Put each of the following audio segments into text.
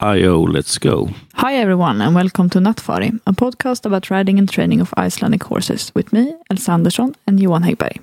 IO, let's go. Hi, everyone, and welcome to Nattfari, a podcast about riding and training of Icelandic horses with me, Elsa Andersson, and Johan Häggberg.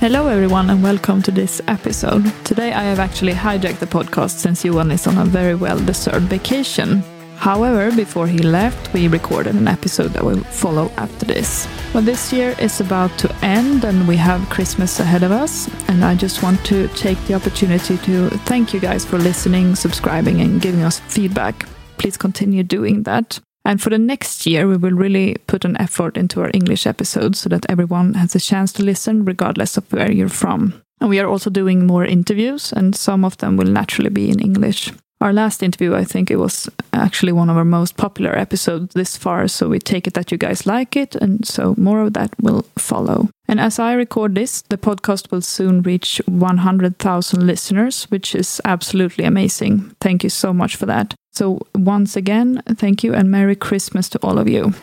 Hello, everyone, and welcome to this episode. Today, I have actually hijacked the podcast since Johan is on a very well deserved vacation. However, before he left, we recorded an episode that will follow after this. Well, this year is about to end and we have Christmas ahead of us. And I just want to take the opportunity to thank you guys for listening, subscribing, and giving us feedback. Please continue doing that. And for the next year, we will really put an effort into our English episodes so that everyone has a chance to listen, regardless of where you're from. And we are also doing more interviews, and some of them will naturally be in English our last interview, I think it was actually one of our most popular episodes this far. So we take it that you guys like it, and so more of that will follow. And as I record this, the podcast will soon reach 100,000 listeners, which is absolutely amazing. Thank you so much for that. So, once again, thank you and Merry Christmas to all of you.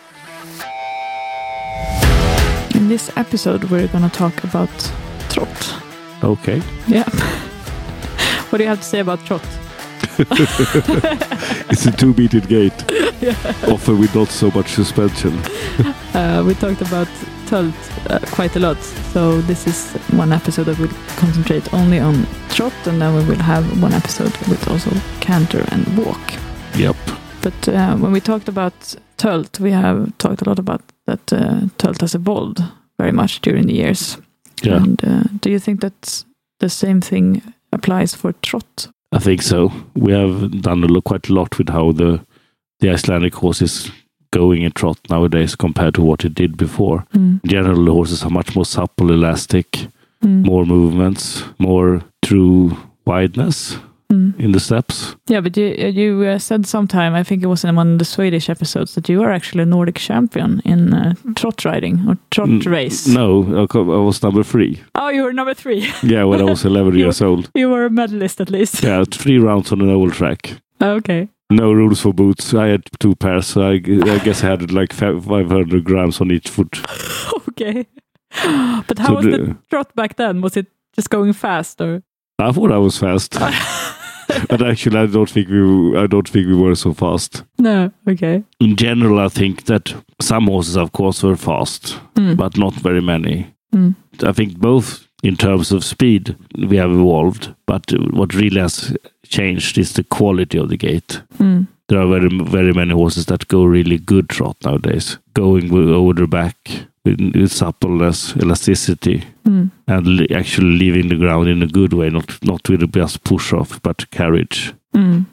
In this episode, we're going to talk about trot. Okay. Yeah. what do you have to say about trot? it's a two-meter gait, yeah. often with not so much suspension. Uh, we talked about Tölt uh, quite a lot, so this is one episode that will concentrate only on trot, and then we will have one episode with also canter and walk. Yep. But uh, when we talked about Tölt, we have talked a lot about that uh, Tölt has evolved very much during the years. Yeah. And uh, do you think that the same thing applies for trot? I think so. We have done a, quite a lot with how the the Icelandic horse is going in trot nowadays compared to what it did before. Mm. In general, horses are much more supple, elastic, mm. more movements, more true wideness mm. in the steps. Yeah, but you you uh, said sometime, I think it was in one of the Swedish episodes, that you are actually a Nordic champion in uh, trot riding or trot race. No, I was number three. Oh, you were number three. yeah, when I was 11 years old. You were a medalist at least. Yeah, three rounds on an oval track. Okay. No rules for boots. I had two pairs, so I, I guess I had like 500 grams on each foot. okay. But how so was the, the trot back then? Was it just going fast or? I thought I was fast. But actually, I don't think we I don't think we were so fast. No, okay. In general, I think that some horses, of course, were fast, mm. but not very many. Mm. I think both in terms of speed we have evolved, but what really has changed is the quality of the gait. Mm. There are very very many horses that go really good trot nowadays, going over the back with, with suppleness, elasticity, mm. And actually leaving the ground in a good way, not not with just push off, but carriage. Mm.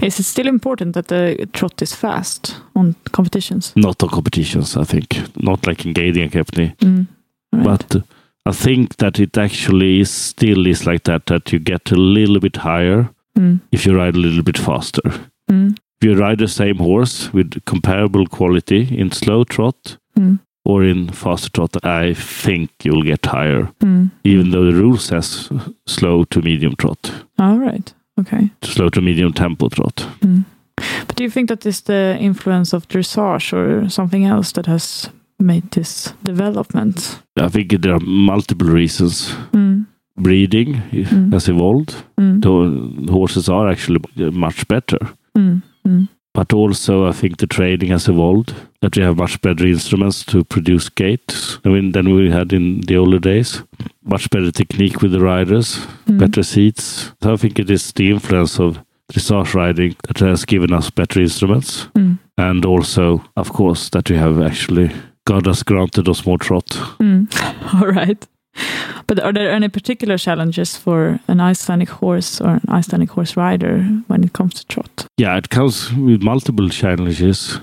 Is it still important that the trot is fast on competitions? Not on competitions, I think. Not like in gæðingakeppni. Mm. Right. But uh, I think that it actually is still is like that, that you get a little bit higher mm. if you ride a little bit faster. Mm. If you ride the same horse with comparable quality in slow trot, mm or in faster trot, I think you'll get higher, mm. even though the rule says slow to medium trot. All right. Okay. Slow to medium tempo trot. Mm. But do you think that is the influence of dressage or something else that has made this development? I think there are multiple reasons. Mm. Breeding mm. has evolved. Mm. The horses are actually much better. But also, I think the training has evolved. That we have much better instruments to produce mean, than we had in the older days. Much better technique with the riders, mm. better seats. So I think it is the influence of dressage riding that has given us better instruments. Mm. And also, of course, that we have actually God has granted us more trot. Mm. All right. But are there any particular challenges for an Icelandic horse or an Icelandic horse rider when it comes to trot? Yeah, it comes with multiple challenges.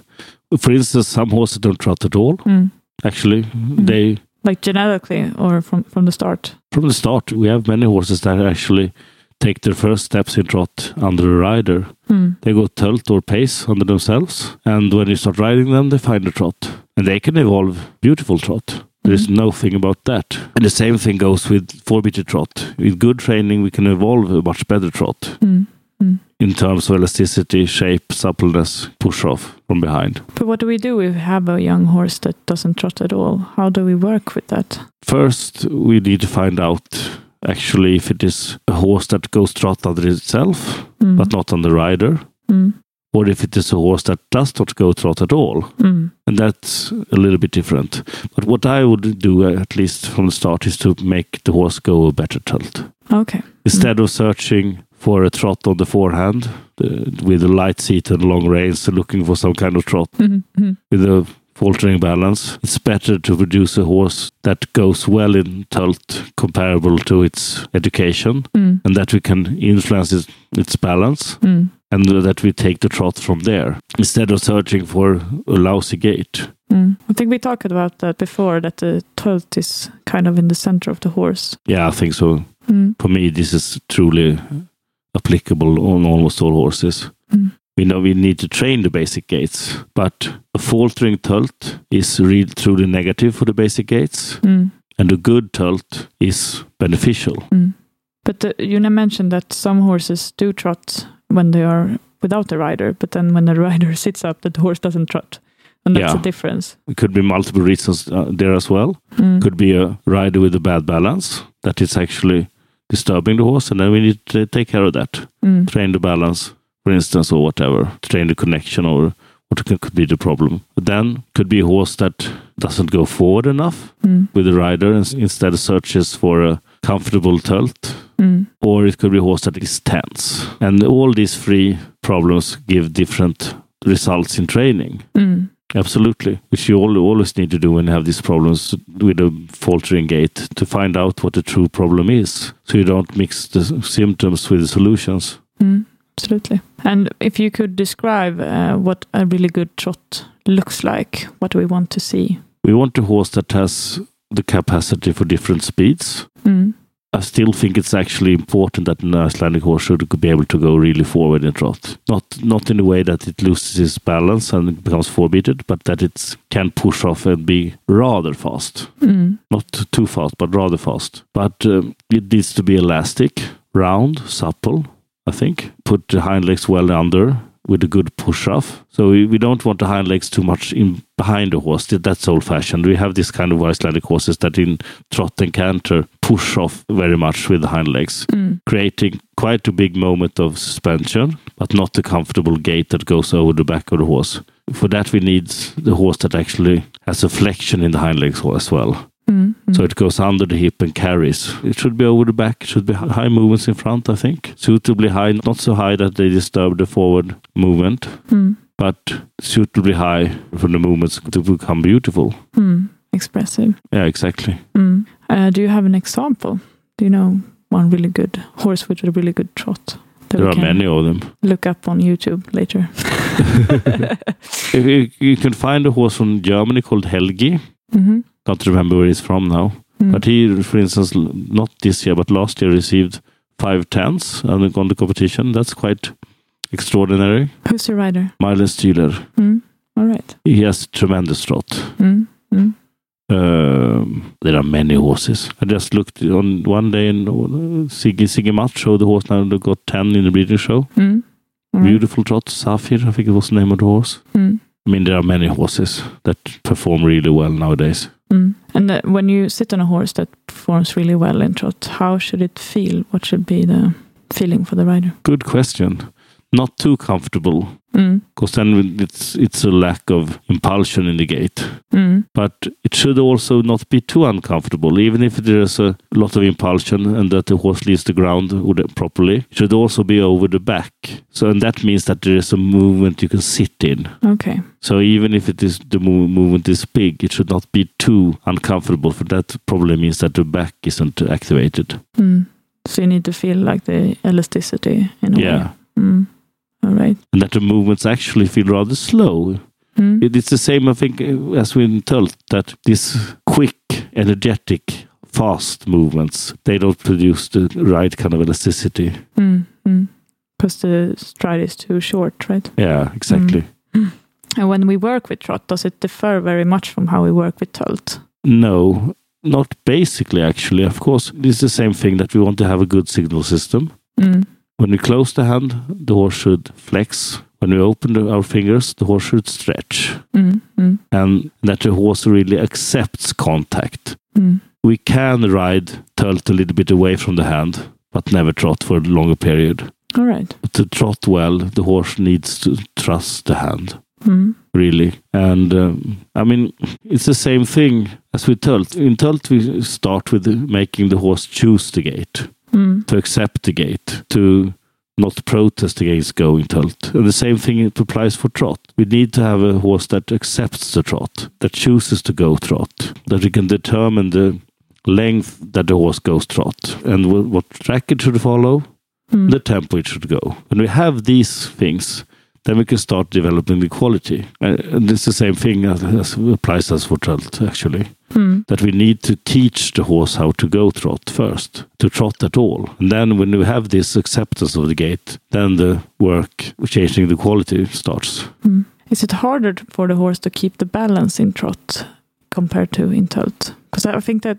For instance, some horses don't trot at all. Mm. Actually, mm. they like genetically or from from the start. From the start, we have many horses that actually take their first steps in trot under a rider. Mm. They go tölt or pace under themselves, and when you start riding them, they find a trot, and they can evolve beautiful trot. There is mm-hmm. nothing about that. And the same thing goes with four meter trot. With good training, we can evolve a much better trot. Mm. Mm. in terms of elasticity, shape, suppleness, push off from behind. But what do we do if we have a young horse that doesn't trot at all? How do we work with that? First, we need to find out actually if it is a horse that goes trot under itself, Mm. but not on the rider, Mm. Or if it is a horse that does not go trot at all. Mm. And that's a little bit different. But what I would do, uh, at least from the start, is to make the horse go a better tölt. Okay. Instead of searching for a trot on the forehand uh, with a light seat and long reins and looking for some kind of trot Mhm. Mhm. with a faltering balance, it's better to produce a horse that goes well in tölt comparable to its education Mm. and that we can influence its, its balance Mm. And that we take the trot from there instead of searching for a lousy gait. Mm. I think we talked about that before, that the tölt is kind of in the center of the horse. Yeah, I think so. Mm. For me, this is truly applicable on almost all horses. Mm. We know we need to train the basic gaits, but a faltering tölt is really truly negative for the basic gaits, Mm. and a good tölt is beneficial. Mm. But uh, you mentioned that some horses do trot when they are without the rider, but then when the rider sits up, the horse doesn't trot. And that's Yeah. a difference. It could be multiple reasons uh, there as well. Mm. Could be a rider with a bad balance that is actually disturbing the horse, and then we need to take care of that. Mm. Train the balance, for instance, or whatever. Train the connection, or what could could be the problem. But then could be a horse that doesn't go forward enough Mm. with the rider and instead searches for a comfortable tölt. Mm. Or it could be a horse that is tense. And all these three problems give different results in training. Mm. Absolutely, which you al- always need to do when you have these problems with a faltering gait to find out what the true problem is, so you don't mix the symptoms with the solutions. Mm. Absolutely. And if you could describe uh, what a really good trot looks like, what do we want to see? We want a horse that has the capacity for different speeds. Mm. I still think it's actually important that an Icelandic horse should be able to go really forward in trot. Not not in a way that it loses its balance and becomes four-beated, but that it can push off and be rather fast. Mm. not too fast, but rather fast. But um, it needs to be elastic, round, supple. I think put the hind legs well under with a good push off. So we, we don't want the hind legs too much in behind the horse. That's old fashioned. We have this kind of Icelandic horses that in trot and canter push off very much with the hind legs, Mm. creating quite a big moment of suspension, but not a comfortable gait that goes over the back of the horse. For that, we need the horse that actually has a flexion in the hind legs as well. Mm. Mm. So it goes under the hip and carries. It should be over the back. It should be high movements in front, I think. Suitably high, not so high that they disturb the forward movement, Mm. but suitably high for the movements to become beautiful. Mm. Expressive. Yeah, exactly. Mm. Uh, do you have an example? Do you know one really good horse with a really good trot? There are many of them. Look up on YouTube later. If you, you can find a horse from Germany called Helgi. hmm Can't remember where he's from now. Mm. But he, for instance, not this year, but last year received five tens on the, on the competition. That's quite extraordinary. Who's the rider? Marlon Stühler. Mm. All right. He has tremendous trot. Mm. There are many horses. I just looked on one day and uh, Siggy Siggy Matt showed the horse now got 10 in the breeding show. Mm. Right. Beautiful trot, Safir, I think it was the name of the horse. Mm. I mean, there are many horses that perform really well nowadays. Mm. And uh, when you sit on a horse that performs really well in trot, how should it feel? What should be the feeling for the rider? Good question. Not too comfortable, Mm. because then it's it's a lack of impulsion in the gait. Mm. But it should also not be too uncomfortable, even if there is a lot of impulsion and that the horse leaves the ground properly. It should also be over the back. So, and that means that there is a movement you can sit in. Okay. So even if it is the move, movement is big, it should not be too uncomfortable. For that probably means that the back isn't activated. Mm. So you need to feel like the elasticity in a way. Yeah, Mm. All right. and that the movements actually feel rather slow. Mm. It- It's the same, I think, as we told that these quick, energetic, fast movements they don't produce the right kind of elasticity. Mm. Mm. Because the stride is too short, right? Yeah, exactly. And when we work with trot, does it differ very much from how we work with tölt? No, not basically. Actually, of course, it's the same thing that we want to have a good signal system. When we close the hand, the horse should flex. When we open the, our fingers, the horse should stretch. Mm, mm, And that the horse really accepts contact. mm. We can ride tölt a little bit away from the hand, but never trot for a longer period. All right. To trot well, the horse needs to trust the hand. Mm, really. And um, I mean, it's the same thing as with Tölt. In Tölt, we start with making the horse choose the gait, mm, to accept the gait, to not protest against going Tölt. And the same thing applies for trot. We need to have a horse that accepts the trot, that chooses to go trot, that we can determine the length that the horse goes trot and what track it should follow, mm. the tempo it should go. When we have these things, then we can start developing the quality. Uh, and it's the same thing as, as applies as for trot, actually. That we need to teach the horse how to go trot first, to trot at all. And then when we have this acceptance of the gait, then the work changing the quality starts. mm. Is it harder for the horse to keep the balance in trot compared to in tölt? Because I think that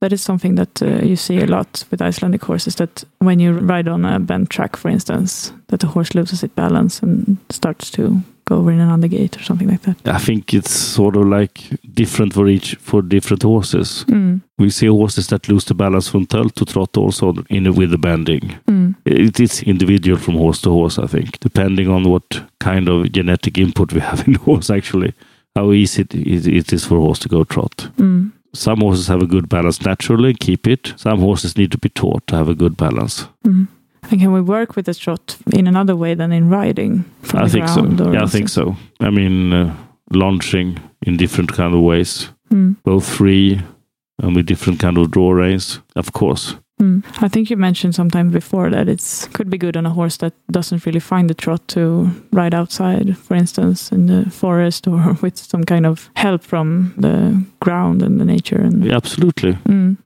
that is something that uh, you see a lot with Icelandic horses. That when you ride on a bent track, for instance, that the horse loses its balance and starts to over in another gait or something like that. I think it's sort of like different for each for different horses. Mm, We see horses that lose the balance from tölt to trot also in with the bending. mm, It is individual from horse to horse, I think, depending on what kind of genetic input we have in the horse, actually, how easy it is, it is for a horse to go trot. mm. Some horses have a good balance naturally, keep it. Some horses need to be taught to have a good balance. And can we work with the trot in another way than in riding? I think so. Yeah, I think it- so. I mean, uh, lunging in different kind of ways, Mm, both free and with different kind of draw reins, of course. mm. I think you mentioned sometime before that it's could be good on a horse that doesn't really find the trot to ride outside, for instance, in the forest or with some kind of help from the ground and the nature. And Yeah, absolutely. Mm,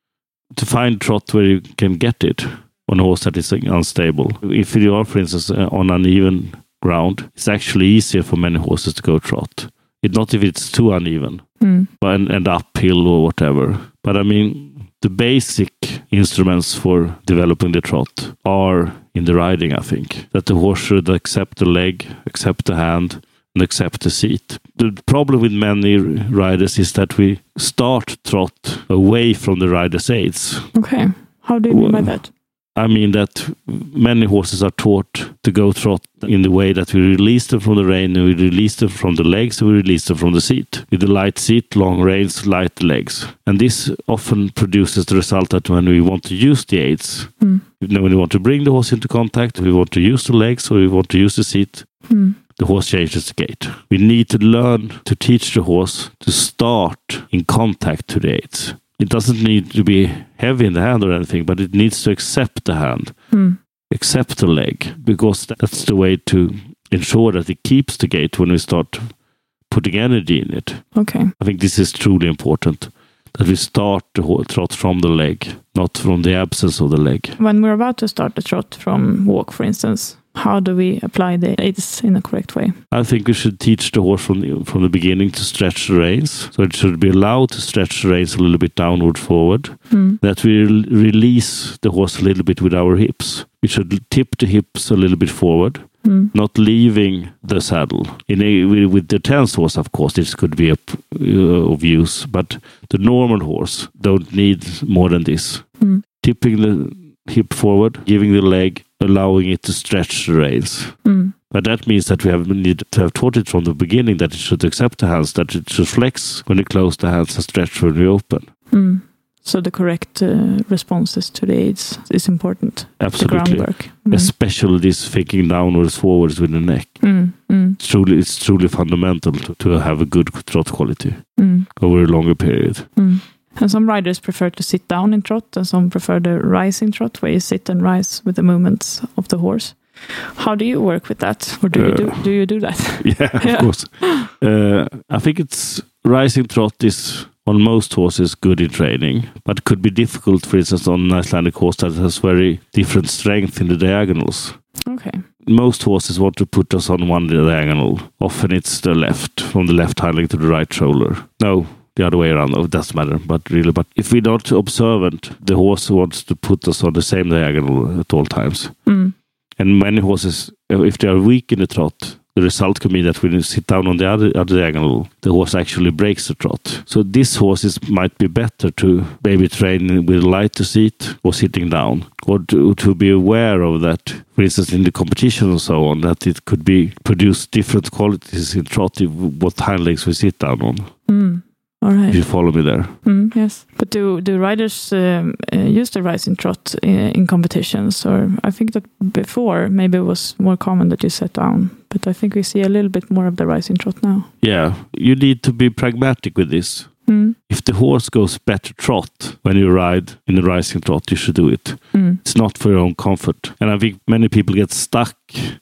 to find trot where you can get it on a horse that is unstable. If you are, for instance, uh, on uneven ground, it's actually easier for many horses to go trot. It not if it's too uneven, mm, but and, and uphill or whatever. But I mean, the basic instruments for developing the trot are in the riding. I think that the horse should accept the leg, accept the hand, and accept the seat. The problem with many riders is that we start trot away from the rider's aids. okay. How do you mean by that? I mean that many horses are taught to go trot in the way that we release them from the rein, and we release them from the legs, and we release them from the seat. With the light seat, long reins, light legs. And this often produces the result that when we want to use the aids, Mm, when we want to bring the horse into contact, we want to use the legs, or we want to use the seat, mm, the horse changes the gait. We need to learn to teach the horse to start in contact to the aids. It doesn't need to be heavy in the hand or anything, but it needs to accept the hand, mm, accept the leg, because that's the way to ensure that it keeps the gait when we start putting energy in it. okay. I think this is truly important. That we start the ho- trot from the leg, not from the absence of the leg. When we're about to start the trot from walk, for instance, how do we apply the aids in a correct way? I think we should teach the horse from the, from the beginning to stretch the reins. So it should be allowed to stretch the reins a little bit downward forward. Mm, That we rel- release the horse a little bit with our hips. We should tip the hips a little bit forward, mm, not leaving the saddle. In a, with- the tense horse, of course, this could be a, uh, of use, but the normal horse don't need more than this. Mm. Tipping the hip forward, giving the leg, allowing it to stretch the reins. mm, But that means that we have need to have taught it from the beginning that it should accept the hands, that it should flex when we close the hands and stretch when we open. mm. So the correct uh, responses to the aids is important. The Absolutely. groundwork. Mm, Especially this thinking downwards, forwards with the neck. mm, mm, It's truly, it's truly fundamental to, to have a good trot quality mm, over a longer period. And some riders prefer to sit down in trot, and some prefer the rising trot, where you sit and rise with the movements of the horse. How do you work with that, or do you do Uh, do you do that? Yeah, of course. Uh, I think it's rising trot is on most horses good in training, but could be difficult, for instance, on an Icelandic horse that has very different strength in the diagonals. Okay. most horses want to put us on one diagonal. Often it's the left, from the left hindling to the right shoulder. No, the other way around. Oh, it doesn't matter. But really, but if we're not observant, the horse wants to put us on the same diagonal at all times. Mm, And many horses, if they are weak in the trot, the result could be that when you sit down on the other, other diagonal, the horse actually breaks the trot. So this horses might be better to maybe train with a lighter seat or sitting down, or to, to be aware of that. For instance, in the competition and so on, that it could be produce different qualities in trot what hind legs we sit down on. Mm. All right. If you follow me there. Mm, yes. But do do riders um, uh, use the rising trot in, in, competitions? Or I think that before maybe it was more common that you sat down, but I think we see a little bit more of the rising trot now. Yeah, you need to be pragmatic with this. Mm. If the horse goes better trot when you ride in the rising trot, you should do it. Mm. It's not for your own comfort. And I think many people get stuck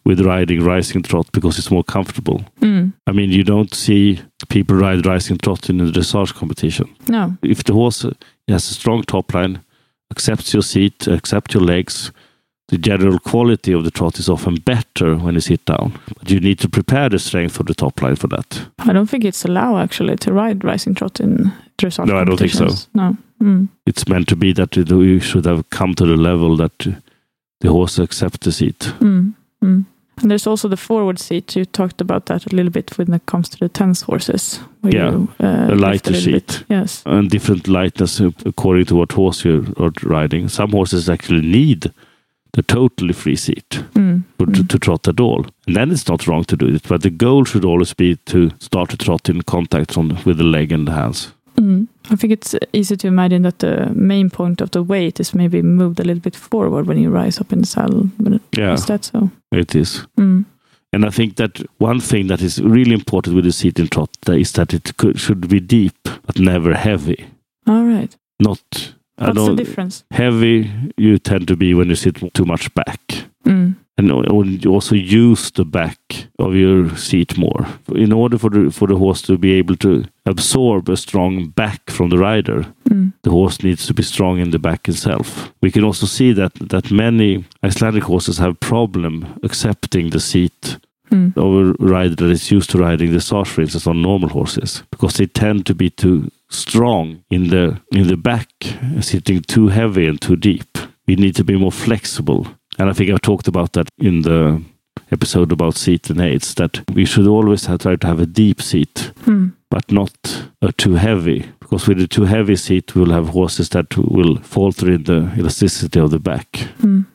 with riding rising trot because it's more comfortable. Mm. I mean, you don't see people ride rising trot in a dressage competition. No. If the horse has a strong top line, accepts your seat, accepts your legs, the general quality of the trot is often better when you sit down. But you need to prepare the strength of the top line for that. I don't think it's allowed actually to ride rising trot in dressage. No, I don't think so. No. Mm. It's meant to be that you should have come to the level that the horse accepts the seat. Mm. Mm. And there's also the forward seat. You talked about that a little bit when it comes to the tense horses. yeah, you, uh, a lighter a seat. Bit. Yes. And different lightness according to what horse you're riding. Some horses actually need the totally free seat mm. To, mm. to, trot at all. And then it's not wrong to do it. But the goal should always be to start to trot in contact from, with the leg and the hands. Mm. I think it's easy to imagine that the main point of the weight is maybe moved a little bit forward when you rise up in the saddle. Yeah, is that so? It is. Mm. And I think that one thing that is really important with the seat in trot is that it could, should be deep but never heavy. All right. Not. What's the difference? Heavy you tend to be when you sit too much back. Mm. And you also use the back of your seat more. In order for the, for the horse to be able to absorb a strong back from the rider, mm. the horse needs to be strong in the back itself. We can also see that, that many Icelandic horses have problem accepting the seat mm. of a rider that is used to riding the dressage, for instance, on normal horses, because they tend to be too strong in the in the back, sitting too heavy and too deep. We need to be more flexible and I think I've talked about that in the episode about seat and aids that we should always have, try to have a deep seat, mm. but not a too heavy. Because with a too heavy seat, we'll have horses that will falter in the elasticity of the back. Mm.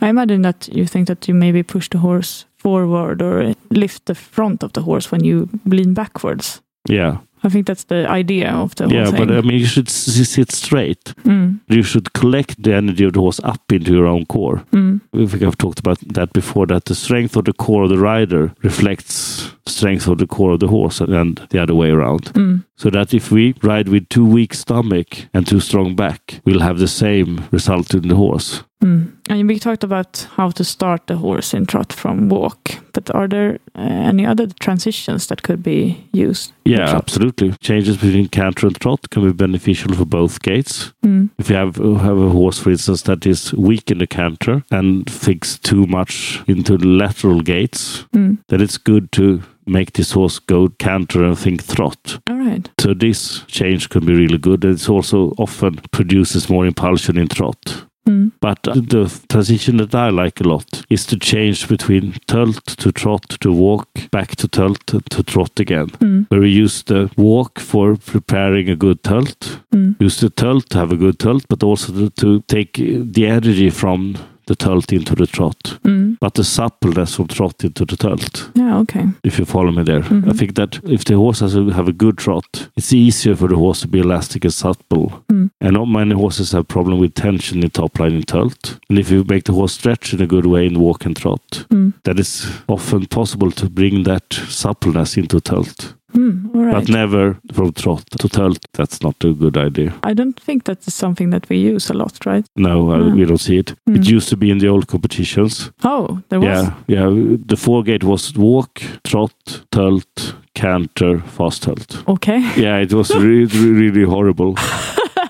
I imagine that you think that you maybe push the horse forward or lift the front of the horse when you lean backwards. Yeah. I think that's the idea of the yeah, thing. but I mean, you should sit straight. Mm. You should collect the energy of the horse up into your own core. Mm. I think I've talked about that before. That the strength of the core of the rider reflects strength of the core of the horse, and the other way around. Mm. So that if we ride with too weak stomach and too strong back, we'll have the same result in the horse. Mm. And we talked about how to start the horse in trot from walk, but are there uh, any other transitions that could be used? Yeah, absolutely. Changes between canter and trot can be beneficial for both gaits. Mm. If you have, have a horse, for instance, that is weak in the canter and thinks too much into the lateral gaits, mm. then it's good to make this horse go canter and think trot. All right. So this change can be really good. And it also often produces more impulsion in trot. Mm. But the transition that I like a lot is to change between tölt to trot to walk, back to tölt to trot again. Mm. Where we use the walk for preparing a good tölt, mm. use the tölt to have a good tölt, but also to, to take the energy from the tölt into the trot, mm. but the suppleness from trot into the tölt. Yeah, okay. If you follow me there, mm -hmm. I think that if the horse has a, have a good trot, it's easier for the horse to be elastic and supple. Mm. And not many horses have problem with tension in top line in tölt. And if you make the horse stretch in a good way in walk and trot, mm. that is often possible to bring that suppleness into tölt. Mm, right. But never from trot to tölt. That's not a good idea. I don't think that is something that we use a lot, right? No, uh, we don't see it. Mm. It used to be in the old competitions. Oh, there was. Yeah, yeah. The four gait was walk, trot, tölt, canter, fast tölt. Okay. Yeah, it was really, really horrible.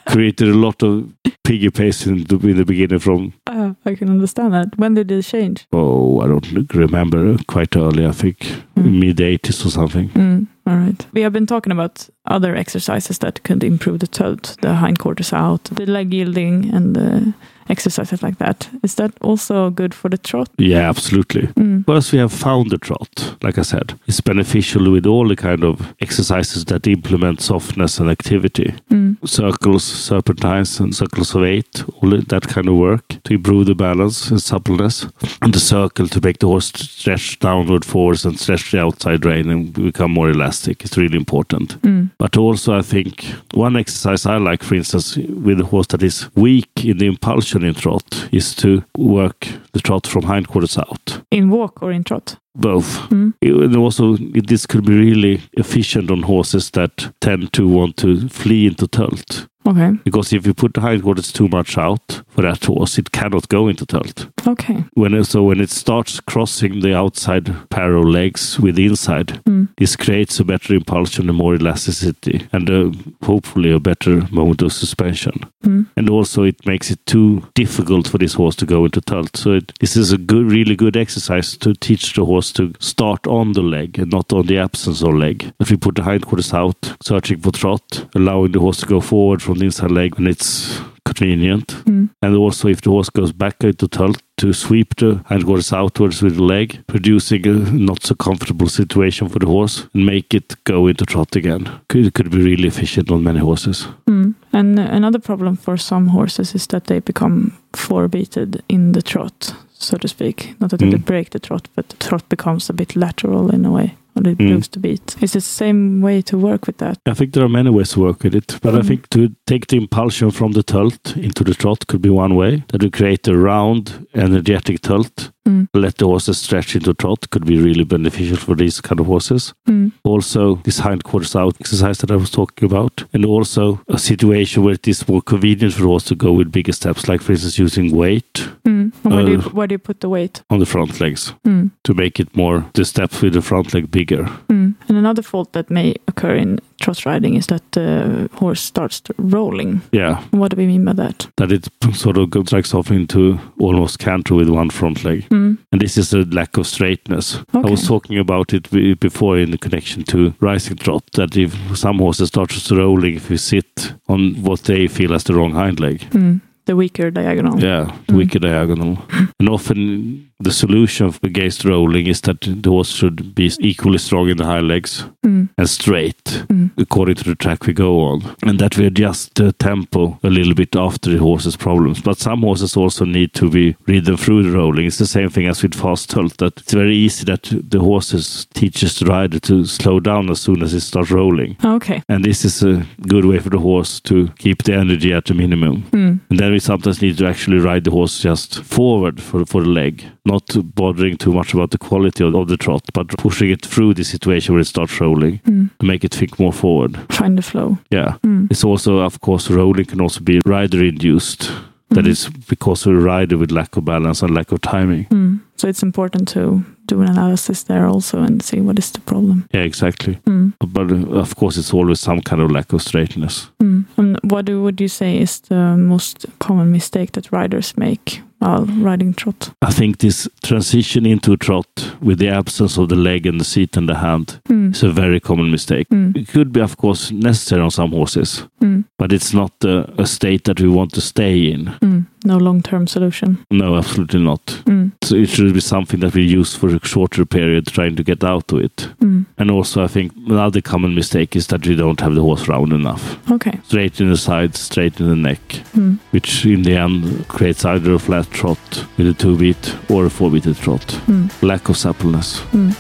Created a lot of piggy pace in the, in the beginning from. Uh, I can understand that. When did it change? Oh, I don't remember. Quite early, I think, Mm. mid 80s or something. All right. We have been talking about other exercises that could improve the tölt, the hindquarters out, the leg yielding, and the exercises like that. Is that also good for the trot? Yeah, absolutely. Mm. First, we have found the trot. Like I said, it's beneficial with all the kind of exercises that implement softness and activity. Mm. Circles, serpentines, and circles of eight, all that kind of work to improve the balance and suppleness. And the circle to make the horse stretch downward forwards and stretch the outside rein and become more elastic. It's really important. Mm. But also, I think one exercise I like, for instance, with a horse that is weak in the impulsion in trot, is to work the trot from hindquarters out. In walk or in trot? Both. Mm. And also, this could be really efficient on horses that tend to want to flee into tölt. Okay. Because if you put the hindquarters too much out for that horse, it cannot go into tölt. Okay. When so when it starts crossing the outside pair of legs with the inside, Mm. this creates a better impulsion and more elasticity, and uh, hopefully a better moment of suspension. Mm. And also, it makes it too difficult for this horse to go into tölt. So it, this is a good, really good exercise to teach the horse to start on the leg and not on the absence of leg. If we put the hindquarters out, searching for trot, allowing the horse to go forward from the inside leg when it's convenient. Mm. And also, if the horse goes back into tölt, to sweep the hindquarters outwards with the leg, producing a not so comfortable situation for the horse, and make it go into trot again. Could, could be really efficient on many horses. Mm. And another problem for some horses is that they become forebeated in the trot, so to speak. Not that they Mm. break the trot, but the trot becomes a bit lateral in a way, or they Mm. the beat. Is it the same way to work with that? I think there are many ways to work with it, but I Mm. think to take the impulsion from the tölt into the trot could be one way. That would create a round, energetic tölt. Mm. Let the horses stretch into trot could be really beneficial for these kind of horses. Mm. Also, this hindquarters out exercise that I was talking about, and also a situation where it is more convenient for the horse to go with bigger steps, like for instance using weight Mm. And where, do you, Uh, where do you put the weight? on the front legs Mm. to make it more the steps with the front leg bigger. Mm. And another fault that may occur in trot riding is that the horse starts to rolling. Yeah, What do we mean by that? that it sort of strikes off into almost canter with one front leg. Mm. And this is a lack of straightness. I was talking about it before in the connection to rising trot, that if some horses start rolling, if you sit on what they feel as the wrong hind leg, Mm. The weaker diagonal. yeah, the Mm. wicked diagonal. And often the solution against rolling is that the horse should be equally strong in the high legs Mm. and straight Mm. according to the track we go on. And that we adjust the tempo a little bit after the horse's problems. But some horses also need to be ridden through the rolling. It's the same thing as with fast tölt, that it's very easy that the horses teaches the rider to slow down as soon as it starts rolling. Okay. And this is a good way for the horse to keep the energy at the minimum. Mm. And then we sometimes need to actually ride the horse just forward for, for the leg, not bothering too much about the quality of, of the trot, but pushing it through the situation where it starts rolling Mm. to make it think more forward. Find the flow. Yeah. Mm. It's also, of course, rolling can also be rider induced. That Mhm. is because of a rider with lack of balance and lack of timing. Mm. So it's important to do an analysis there also and see what is the problem. Yeah, exactly. Mm. But uh, of course, it's always some kind of lack of straightness. Mm. And what do, would you say is the most common mistake that riders make while riding trot? I think this transition into a trot with the absence of the leg and the seat and the hand Mm. is a very common mistake. Mm. It could be, of course, necessary on some horses, Mm. but it's not a, a state that we want to stay in. No long-term solution. No, absolutely not. Mm. So it should be something that we use for a shorter period, trying to get out of it. Mm. And also, I think another common mistake is that we don't have the horse round enough. Okay. Straight in the sides, straight in the neck, Mm. which in the end creates either a flat trot with a two beat or a four beated trot. Mm. Lack of suppleness. Mm.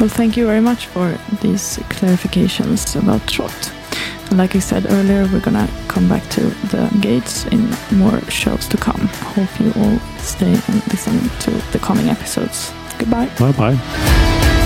Well, thank you very much for these clarifications about trot. Like I said earlier, we're gonna come back to the gaits in more shows to come. Hope you all stay and listen to the coming episodes. Goodbye. Bye bye.